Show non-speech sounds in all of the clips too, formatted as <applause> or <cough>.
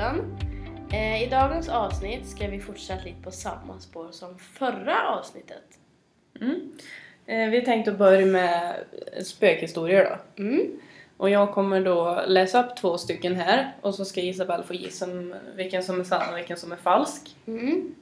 podden. Eh, I dagens avsnitt ska vi fortsätta lite på samma spår som förra avsnittet. Mm. Eh, vi tänkte börja med spökhistorier då. Mm. Och jag kommer då läsa upp två stycken här och så ska Isabelle få gissa vilken som är sann och vilken som är falsk. Mm.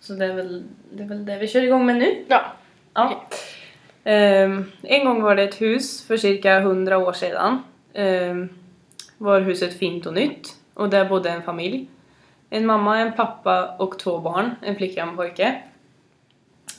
Så det är väl det, är väl det vi kör igång med nu. Ja. Ja. Ehm, en gång var det ett hus för cirka 100 år sedan. Ehm, var huset fint och nytt och där bodde en familj. En mamma, en pappa och två barn, en flicka och en pojke.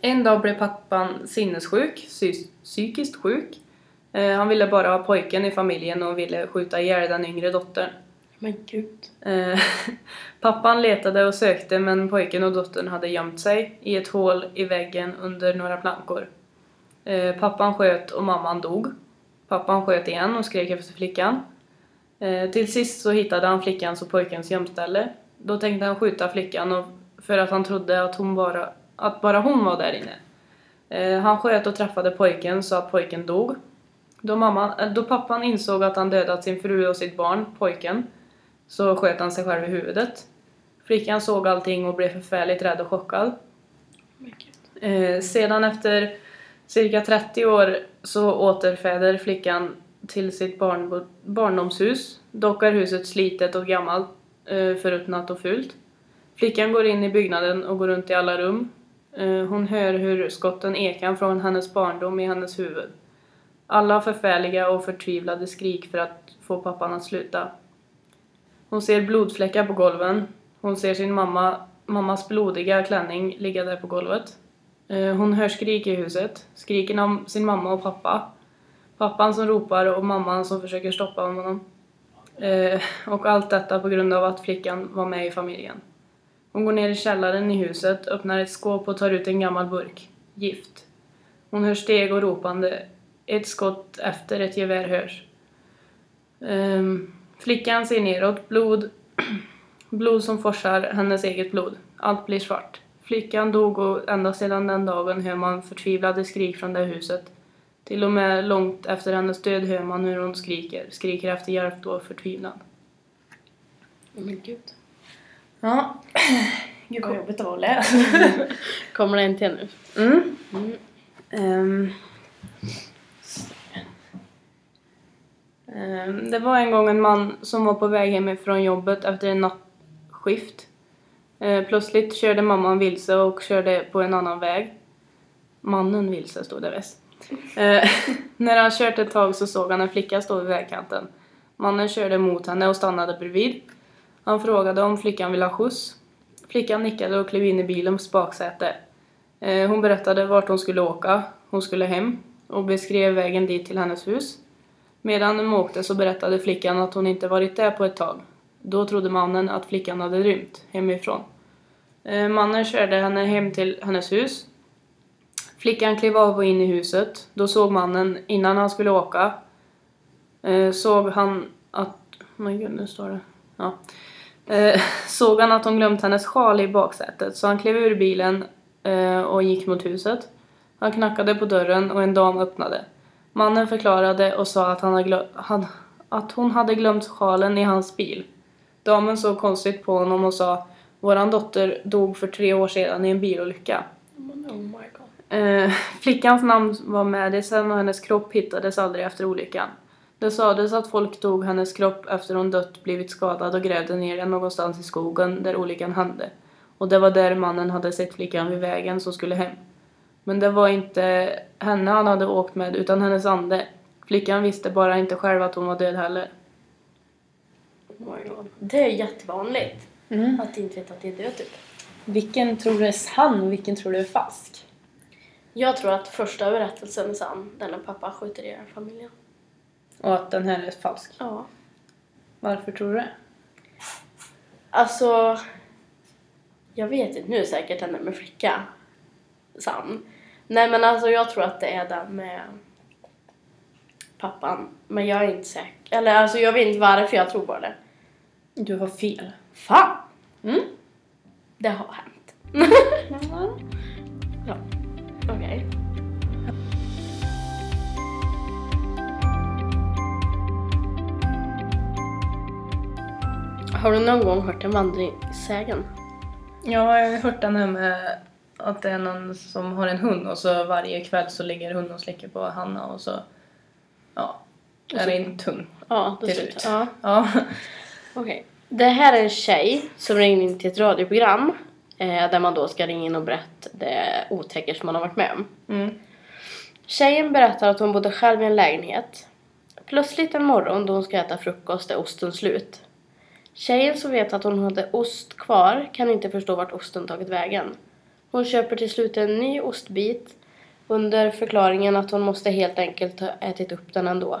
En dag blev pappan sinnessjuk, psy- psykiskt sjuk. Eh, han ville bara ha pojken i familjen och ville skjuta ihjäl den yngre dottern. Men gud. Eh, <laughs> Pappan letade och sökte men pojken och dottern hade gömt sig i ett hål i väggen under några plankor. Eh, Pappan sköt och mamman dog. Pappan sköt igen och skrek efter flickan. Eh, Till sist så hittade han flickans och pojkens gömställe. Då tänkte han skjuta flickan och för att han trodde att, hon bara, att bara hon var där inne. Eh, Han sköt och träffade pojken så att pojken dog. Då, mamman, eh, då pappan insåg att han dödat sin fru och sitt barn, pojken, så sköt han sig själv i huvudet. Flickan såg allting och blev förfärligt rädd och chockad. Eh, sedan efter cirka 30 år så återfäder flickan till sitt barn, barndomshus. Dock är huset slitet och gammalt, eh, förruttnat och fult. Flickan går in i byggnaden och går runt i alla rum. Eh, hon hör hur skotten ekar från hennes barndom i hennes huvud. Alla förfärliga och förtvivlade skrik för att få pappan att sluta. Hon ser blodfläckar på golven. Hon ser sin mamma, mammas blodiga klänning ligga där på golvet. Eh, hon hör skrik i huset. Skriken om sin mamma och pappa. Pappan som ropar och mamman som försöker stoppa honom. Eh, Och allt detta på grund av att flickan var med i familjen. Hon går ner i källaren i huset, öppnar ett skåp och tar ut en gammal burk. Gift. Hon hör steg och ropande. Ett skott efter ett gevär hörs. Um, flickan ser neråt. Blod. <clears throat> Blod som forsar, hennes eget blod. Allt blir svart. Flickan dog och ända sedan den dagen hör man förtvivlade skrik från det huset. Till och med långt efter hennes död hör man hur hon skriker. Skriker efter hjälp och förtvivlan. Men gud. Ja. <clears throat> Gud vad jobbigt det var att läsa. <laughs> Kommer det en till nu? Mm. Mm. Ehm. Ehm, det var en gång en man som var på väg hemifrån jobbet efter en nattskift. Eh, plötsligt körde mamman vilse och körde på en annan väg. Mannen vilse stod det visst. Eh, <laughs> när han kört ett tag så såg han en flicka stå vid vägkanten. Mannen körde mot henne och stannade bredvid. Han frågade om flickan ville ha skjuts. Flickan nickade och klev in i bilens baksäte. Eh, Hon berättade vart hon skulle åka. Hon skulle hem och beskrev vägen dit till hennes hus. Medan de åkte så berättade flickan att hon inte varit där på ett tag. Då trodde mannen att flickan hade rymt hemifrån. Eh, Mannen körde henne hem till hennes hus. Flickan klev av och in i huset. Då såg mannen, innan han skulle åka, eh, såg han att... Men gud, nu står det. Ja. Eh, <laughs> såg han att hon glömt hennes sjal i baksätet så han klev ur bilen eh, och gick mot huset. Han knackade på dörren och en dam öppnade. Mannen förklarade och sa att, han hade han, att hon hade glömt sjalen i hans bil. Damen såg konstigt på honom och sa Våran dotter dog för tre år sedan i en bilolycka. Oh my god. Eh, flickans namn var Madison och hennes kropp hittades aldrig efter olyckan. Det sades att folk tog hennes kropp efter hon dött, blivit skadad och grävde ner den någonstans i skogen där olyckan hände. Och det var där mannen hade sett flickan vid vägen som skulle hem. Men det var inte henne han hade åkt med utan hennes ande. Flickan visste bara inte själv att hon var död heller. Oh my god. Det är jättevanligt. Mm. Att inte veta att det är död typ. Vilken tror du är sann och vilken tror du är falsk? Jag tror att första berättelsen är sann. Den när pappa skjuter ihjäl familjen. Och att den här är falsk. Ja. Varför tror du det? Alltså... Jag vet inte. Nu är säkert den där med flicka sann. Nej men alltså jag tror att det är den med pappan. Men jag är inte säker. Eller alltså jag vet inte varför jag tror på det. Du har fel. Fan! Mm. Det har hänt. ja. <laughs> Okej. Har du någon gång hört en vandringssägen? Ja, jag har hört den här med att det är någon som har en hund och så varje kväll så ligger hunden och slickar på Hanna och så ja, är det en tung. Ja, det Till slut. Ja, Ja. okej. Det här är en tjej som ringde in till ett radioprogram eh, där man då ska ringa in och berätta det otäcka som man har varit med om. Mm. Tjejen berättar att hon bodde själv i en lägenhet. Plötsligt en morgon då hon ska äta frukost är osten slut. Tjejen som vet att hon hade ost kvar kan inte förstå vart osten tagit vägen. Hon köper till slut en ny ostbit under förklaringen att hon måste helt enkelt ha ätit upp den ändå.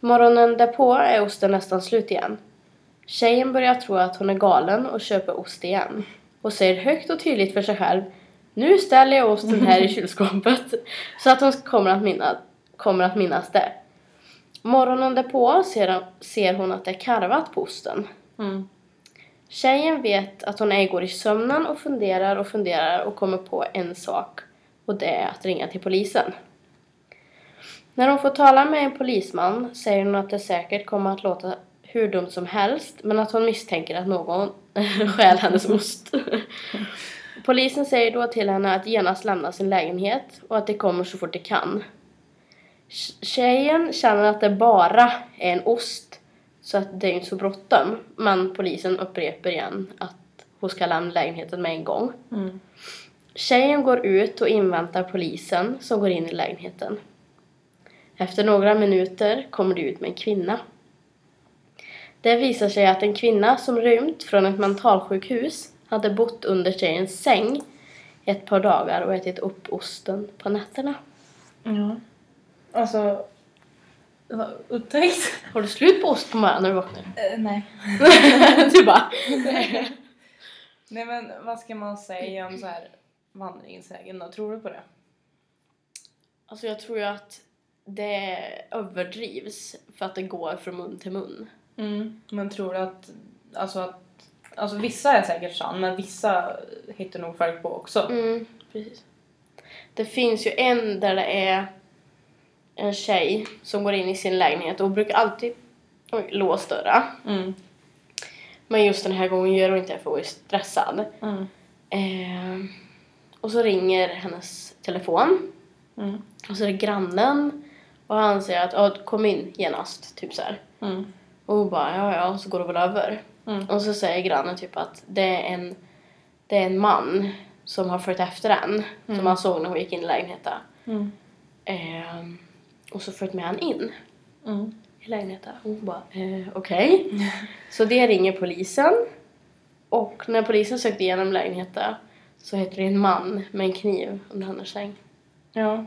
Morgonen därpå är osten nästan slut igen. Tjejen börjar tro att hon är galen och köper ost igen. Och säger högt och tydligt för sig själv Nu ställer jag osten här i <laughs> kylskåpet så att hon kommer att, minna, kommer att minnas det. Morgonen därpå ser, ser hon att det är karvat på osten. Mm. Tjejen vet att hon ej går i sömnen och funderar och funderar och kommer på en sak och det är att ringa till polisen. När hon får tala med en polisman säger hon att det säkert kommer att låta hur dumt som helst men att hon misstänker att någon <laughs> stjäl hennes ost. Polisen säger då till henne att genast lämna sin lägenhet och att de kommer så fort de kan. Tj- Tjejen känner att det bara är en ost så att det är inte så bråttom. Men polisen upprepar igen att hon ska lämna lägenheten med en gång. Mm. Tjejen går ut och inväntar polisen som går in i lägenheten. Efter några minuter kommer det ut med en kvinna. Det visar sig att en kvinna som rymt från ett mentalsjukhus hade bott under tjejens säng ett par dagar och ätit upp osten på nätterna. Ja. Alltså, upptäckt? Har du slut på ost på morgonen när du vaknar? Eh, nej. <laughs> du bara... <laughs> Nej men vad ska man säga om så här vandringssägen då? Tror du på det? Alltså jag tror ju att det överdrivs för att det går från mun till mun. Mm. Men tror du att, alltså att, alltså vissa är säkert sann men vissa hittar nog folk på också. Mm, precis. Det finns ju en där det är en tjej som går in i sin lägenhet och brukar alltid oj, låsa dörrar. Mm. Men just den här gången gör hon inte det för hon är stressad. Mm. Eh, och så ringer hennes telefon Mm. och så är det grannen och han säger att "Ja, kom in genast, typ så. Mm. Och hon bara ja ja, så går det väl över. Mm. Och så säger grannen typ att det är en, det är en man som har följt efter en. Som han såg när hon gick in i lägenheten. Mm. Ehm, och så följt med han in Mm. i lägenheten. Och hon bara eh, okej. <laughs> Så det ringer polisen. Och när polisen sökte igenom lägenheten så heter det en man med en kniv under hennes säng. Ja.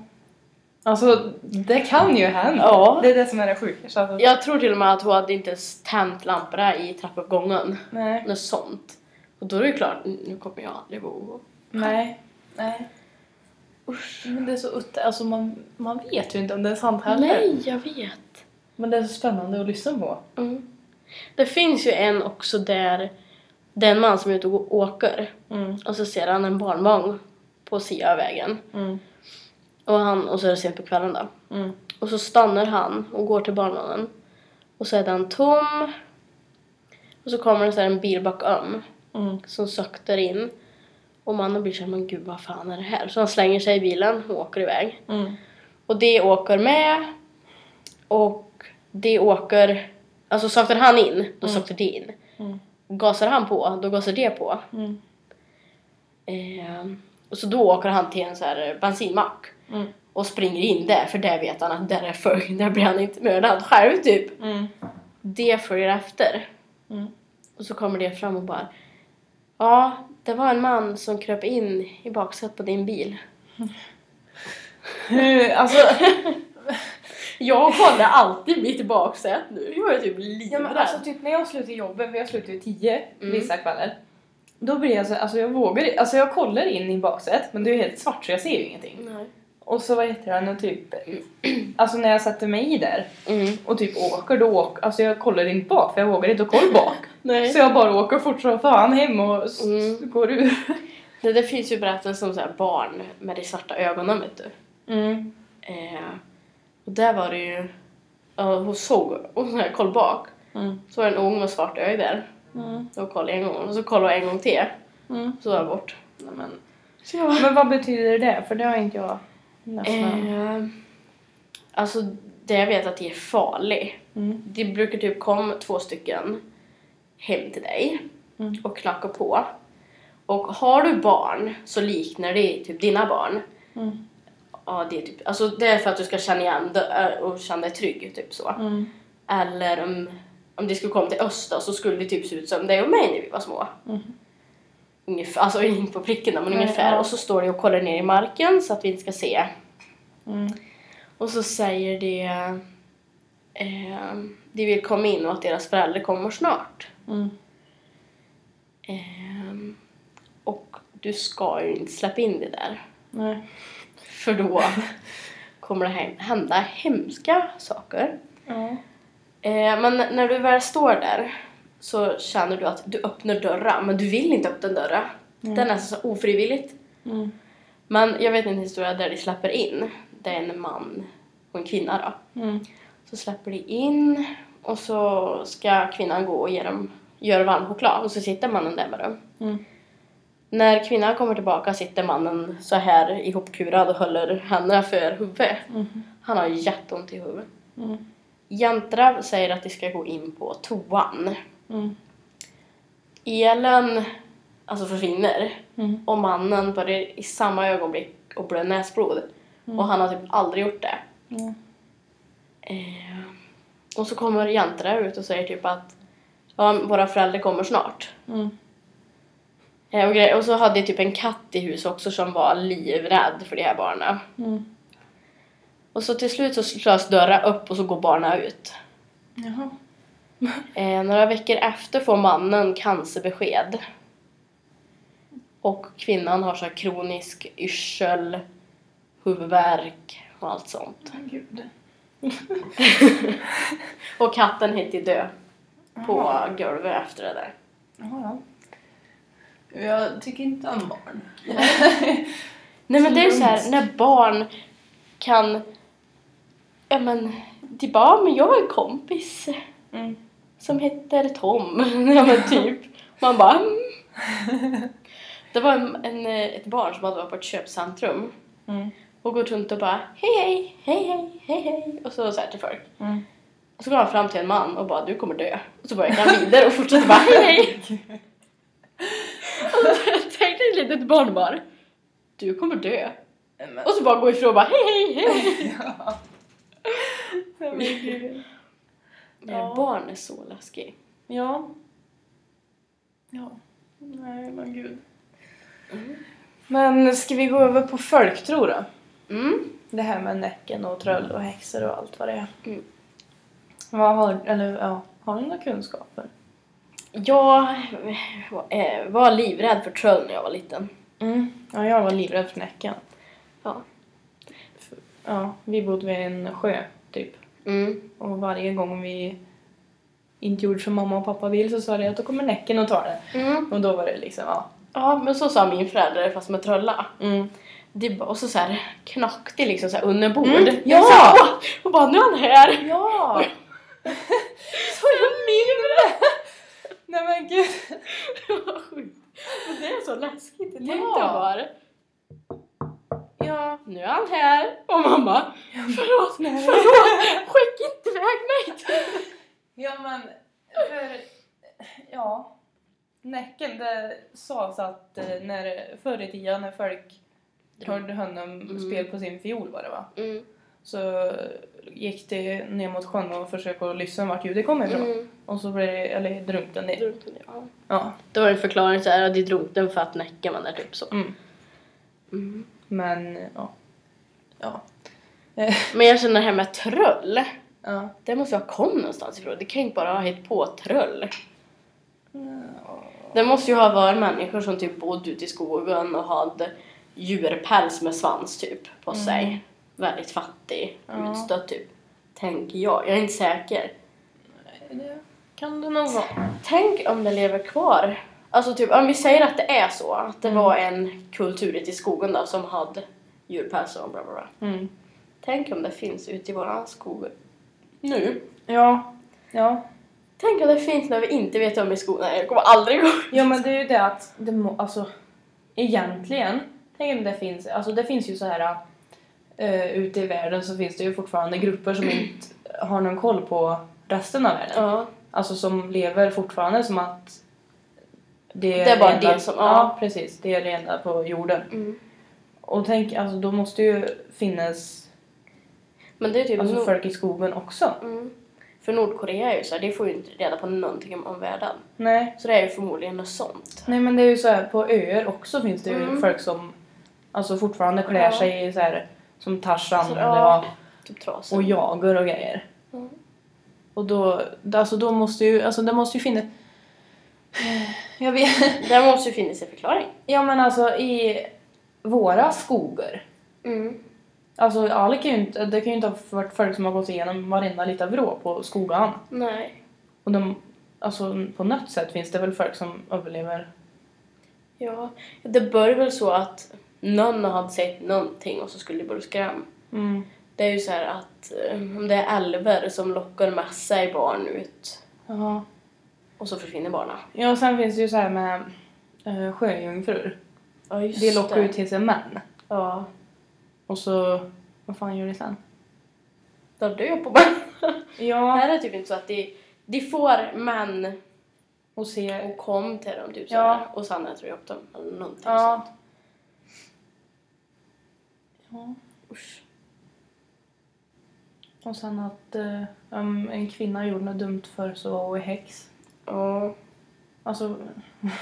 Alltså det kan ju hända. Ja. Det är det som är det sjuka. Så att, Jag tror till och med att hon hade inte ens tänt lamporna i trappuppgången. Nej. Något sånt. Och då är det ju klart, nu kommer jag aldrig bo Nej. Nej. Usch. Men det är så ut, alltså man, man vet ju inte om det är sant heller. Nej, jag vet. Men det är så spännande att lyssna på. Mm. Det finns ju en också där det är en man som är ute och åker Mm. och så ser han en barnvagn på sidan av vägen. Mm. Och, han, och så är det sent på kvällen då. Mm. Och så stannar han och går till barnvagnen. Och så är den tom. Och så kommer det så en bil bakom Mm. som saktar in. Och mannen blir såhär, men gud vad fan är det här? Så han slänger sig i bilen och åker iväg. Mm. Och det åker med. Och det åker... Alltså saktar han in, då saktar det in. Mm. Gasar han på, då gasar det på. Mm. Ehm, och så då åker han till en så här bensinmack. Mm. Och springer in där, för där vet han att där är följd. Där blir han inte mördad själv typ. Mm. Det följer efter. Mm. Och så kommer det fram och bara Ja, det var en man som kröp in i baksätet på din bil. Hur, alltså, <laughs> Jag kollar alltid mitt baksäte nu. Jag är typ ja, livrädd. men alltså typ när jag slutar jobbet, för jag slutar ju tio Mm. vissa kvällar. Då blir jag så, alltså jag vågar alltså jag kollar in i baksätet men det är helt svart så jag ser ju ingenting. Nej. Och så vad heter det, och typ, alltså när jag sätter mig i där Mm. och typ åker då åker, alltså jag kollar inte bak för jag vågar inte kolla bak. <laughs> Nej. Så jag bara åker fort som fan hem och Mm. går ur. <laughs> Det, det finns ju berättelser om så barn med de svarta ögonen vet du. Mm. Eh, och där var det ju, ja hon såg, och så här koll bak. Mm. Så var det en ung med svart öga där. Mm. Och kollade en gång och så kollade jag en gång till. Mm. Så var jag bort. Nej, men. Jag men vad betyder det? För det har inte jag. Eh, alltså det jag vet att det är farlig. Mm. Det brukar typ komma två stycken hem till dig Mm. och knacka på. Och har du barn så liknar det typ dina barn. Mm. Ja, det är typ, alltså det är för att du ska känna igen det och känna dig trygg, typ så. Mm. Eller om, om det skulle komma till Östa så skulle det typ se ut som dig och mig när vi var små. Mm. Ungefär, alltså inte på pricken men ungefär. ja. Och så står det och kollar ner i marken så att vi inte ska se. Mm. Och så säger det eh, de vill komma in och att deras föräldrar kommer snart. Mm. Eh, och du ska ju inte släppa in det där. Nej. För då kommer det hända hemska saker. Eh, men när du väl står där så känner du att du öppnar dörrar, men du vill inte öppna dörrar. Det är nästan så ofrivilligt. Mm. Men jag vet en historia där de släpper in. Det är en man och en kvinna då. Mm. Så släpper de in och så ska kvinnan gå och ge dem, göra varm choklad och så sitter mannen där med dem. Mm. När kvinnan kommer tillbaka sitter mannen så här ihopkurad och håller händerna för huvudet. Mm. Han har jätteont i huvudet. Mm. Jäntra säger att de ska gå in på toan. Mm. Elen alltså försvinner Mm. och mannen börjar i samma ögonblick att blöda näsblod. Och han har typ aldrig gjort det. Mm. Eh, och så kommer Jantra ut och säger typ att ja, våra föräldrar kommer snart. Mm. Eh, och, och så hade jag typ en katt i huset också som var livrädd för de här barnen. Mm. Och så till slut så slås dörrar upp och så går barnen ut. Jaha. Eh, några veckor efter får mannen cancerbesked. Och kvinnan har så här kronisk yrsel, huvudvärk och allt sånt. Men gud. <laughs> Och katten heter dö på golvet efter det där. Jaha. Jag tycker inte om barn. Nej men det är så här när barn kan... Ja men, de bara, men jag har en kompis Mm. Som heter Tom. <laughs> ja men typ. Man bara, mm. Det var en, en, ett barn som hade varit på ett köpcentrum Mm. och gått runt och bara hej hej, hej hej, hej hej och så, så här till folk. Mm. Och så går han fram till en man och bara du kommer dö. Och så börjar han vidare och fortsätter bara hej hej. och så tänkte ett litet barn bara du kommer dö. Men, Och så bara gå ifrån och bara hej hej hej. ja. Nej, Ja. barn är så läskigt. Ja. Ja. Nej, men gud. Men ska vi gå över på folktro då? Mm. Det här med Näcken och troll och häxor och allt vad det är. Mm. Vad har, eller, ja, har ni några kunskaper? Jag eh, var livrädd för troll när jag var liten. Mm. Ja, jag var livrädd för Näcken. Ja. Ja, vi bodde vid en sjö, typ. Mm. Och varje gång vi inte gjorde som mamma och pappa vill så sa de att då kommer Näcken och tar det. Mm. Och då var det liksom, ja. Ja, men så sa min förälder fast med trolla. Mm. Det bara, och så, så här knackade liksom så här under bord. Mm, ja! här! Och bara, nu är han här! Ja! <laughs> så jag mindre! Nej men gud. <laughs> Vad sjukt. Men det är så läskigt. Ja. tänkte jag bara, Ja. nu är han här. Och mamma, förlåt, Nej. förlåt, skicka inte iväg mig. Ja men, för, ja. Näcken, det sades att eh, när, förr i tiden när folk hörde honom Mm. spela på sin fiol var det va? Mm. Så gick det ner mot sjön och försökte lyssna vart ljudet kom ifrån. Mm. Och så blev det, eller drunknade ner. Drunknade, ja. Ja. Det var en förklaring så här, att de drunknade för att näcken var där typ så. Mm. Mm. Men, ja. Ja. <laughs> Men jag känner det här med tröll. Ja. Det måste ha kommit någonstans ifrån. Det kan ju inte bara ha hittat på tröll. Det måste ju ha varit människor som typ bodde ute i skogen och hade djurpäls med svans typ på sig. Väldigt fattig, Ja. utstött typ. Tänker jag. Jag är inte säker. Det kan det nog vara. Tänk om det lever kvar. Alltså typ om vi säger att det är så. Att det var en kultur ute i skogen då som hade djurpäls och bla bla bla. Mm. Tänk om det finns ute i våran skog nu. Ja. Ja. Tänk om det finns något vi inte vet om i skolan. Jag kommer aldrig gå Ja men det är ju det att det må, alltså egentligen, tänk om det finns, alltså det finns ju så här uh, ute i världen så finns det ju fortfarande grupper som inte har någon koll på resten av världen. Ja. Alltså som lever fortfarande som att det är, Det bara enda, det som- ja. ja. precis, det är det enda på jorden. Mm. Och tänk, alltså då måste ju finnas Men det är typ alltså, Nord- folk i skogen också. mm. För Nordkorea är ju så här, det får ju inte reda på någonting om, världen. Nej. Så det är ju förmodligen något sånt. Nej men det är ju så här, på öar också finns det ju Mm. folk som alltså fortfarande klär Ja. sig i så här som Tarzan Så, eller ja. Typ och jagar och grejer. Mm. Och då, alltså då måste ju, alltså det måste ju finnas... Jag vet Det måste ju finnas en förklaring. Ja men alltså i våra skogar. Mm. Alltså alla kan ju inte, det kan ju inte ha varit folk som har gått igenom varenda liten vrå på skogan. Nej. Och de, alltså på något sätt finns det väl folk som överlever. Ja, det börjar väl så att någon hade sett någonting och så skulle det börja skrämma. Mm. Det är ju så här att eh, om det är älvar som lockar med sig barn ut Ja. Och så försvinner barnen. Ja och sen finns det ju så här med uh, sjöjungfrur. Ja, just Det lockar ju till sig män. Ja, Och så, vad fan gör det sen? då dör på barn. <laughs> Ja. Här är det typ inte så att de, de får män Och se, och kom till dem typ så Ja. här, och sen äter de upp dem eller någonting Ja. sånt. ja. Usch. Och sen att eh, om en kvinna gjorde något dumt för så var hon häx. Ja. Alltså,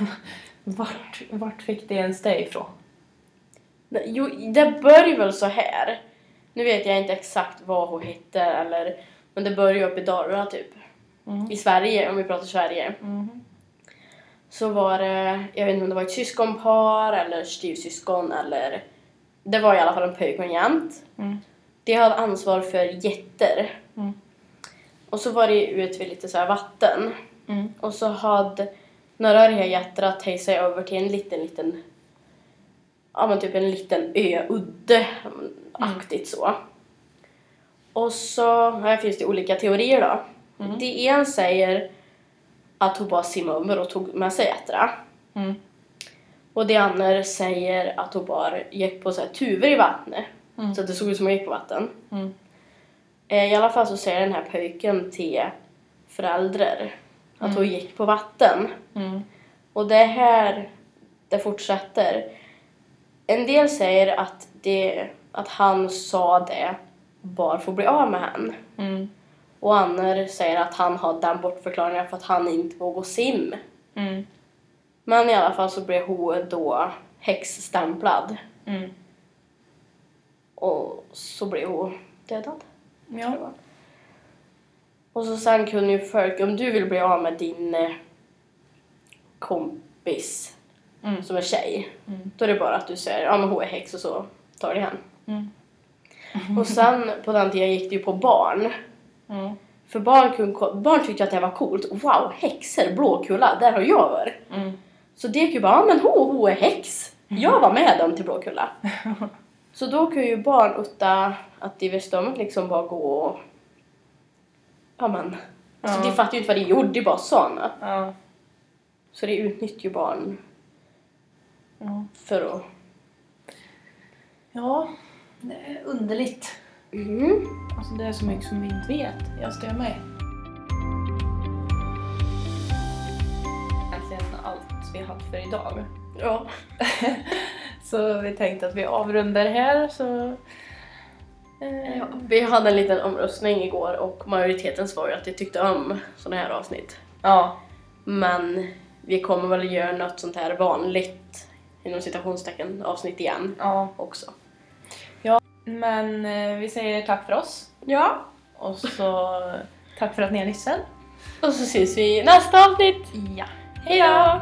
<laughs> vart, vart fick det ens det ifrån? Jo, det börjar väl så här. Nu vet jag inte exakt vad hon hette eller men det börjar uppe i Dalarna typ. Mm. I Sverige, om vi pratar Sverige. Mhm. Så var det, jag vet inte om det var ett syskonpar eller styvsyskon eller det var i alla fall en pojke och en jämt. Mm. De hade ansvar för getter. Mm. Och så var det ut vid lite så vatten. Mm. Och så hade några de här getterna tagit sig över till en liten, liten, ja men typ en liten ö, udde, aktigt så. Och så, här finns det olika teorier då. Mm. Det en säger att hon bara simmade över och tog med sig getterna. Mm. Och det andra säger att hon bara gick på så här tuvor i vattnet. Mm. Så att det såg ut som hon gick på vatten. Mm. Eh, I alla fall så säger den här pojken till föräldrar att hon gick på vatten. Mm. Och det är här det fortsätter. En del säger att, det, att han sa det bara för att bli av med henne. Mm. Och andra säger att han har den bortförklaringen för att han inte vågar sim. Mm. Men i alla fall så blev hon då häxstämplad. Mm. Och så blev hon dödad. Ja. Och så sen kunde ju folk, om du vill bli av med din eh, kompis Mm. som är tjej, Mm. då är det bara att du säger ja men hon är häx och så tar det hem. Mm. Och sen på den tiden gick det ju på barn. Mm. För barn, kunde, barn tyckte att det var coolt. Wow, häxor, Blåkulla, där har jag varit. Mm. Så det gick ju bara, ja men hon, hon är häx. Jag var med dem till Blåkulla. <laughs> Så då kunde ju barn utta att de visste om att liksom bara gå och... Ja men. Alltså de fattade ju inte vad de gjorde, de bara sa något. Ja. Så det utnyttjar ju barn Ja. för att... Ja, det är underligt. Mm. Alltså det är så mycket som vi inte vet. Jag stör mig. Egentligen allt vi haft för idag. Ja. <laughs> Så vi tänkte att vi avrundar här så... Eh, ja. Vi hade en liten omröstning igår och majoriteten svarade att de tyckte om sådana här avsnitt. ja. Men vi kommer väl göra något sånt här vanligt inom citationstecken avsnitt igen ja. också. Men eh, vi säger tack för oss. Ja. Och så tack för att ni har lyssnat. Och så ses vi i nästa avsnitt. Ja. Hej då!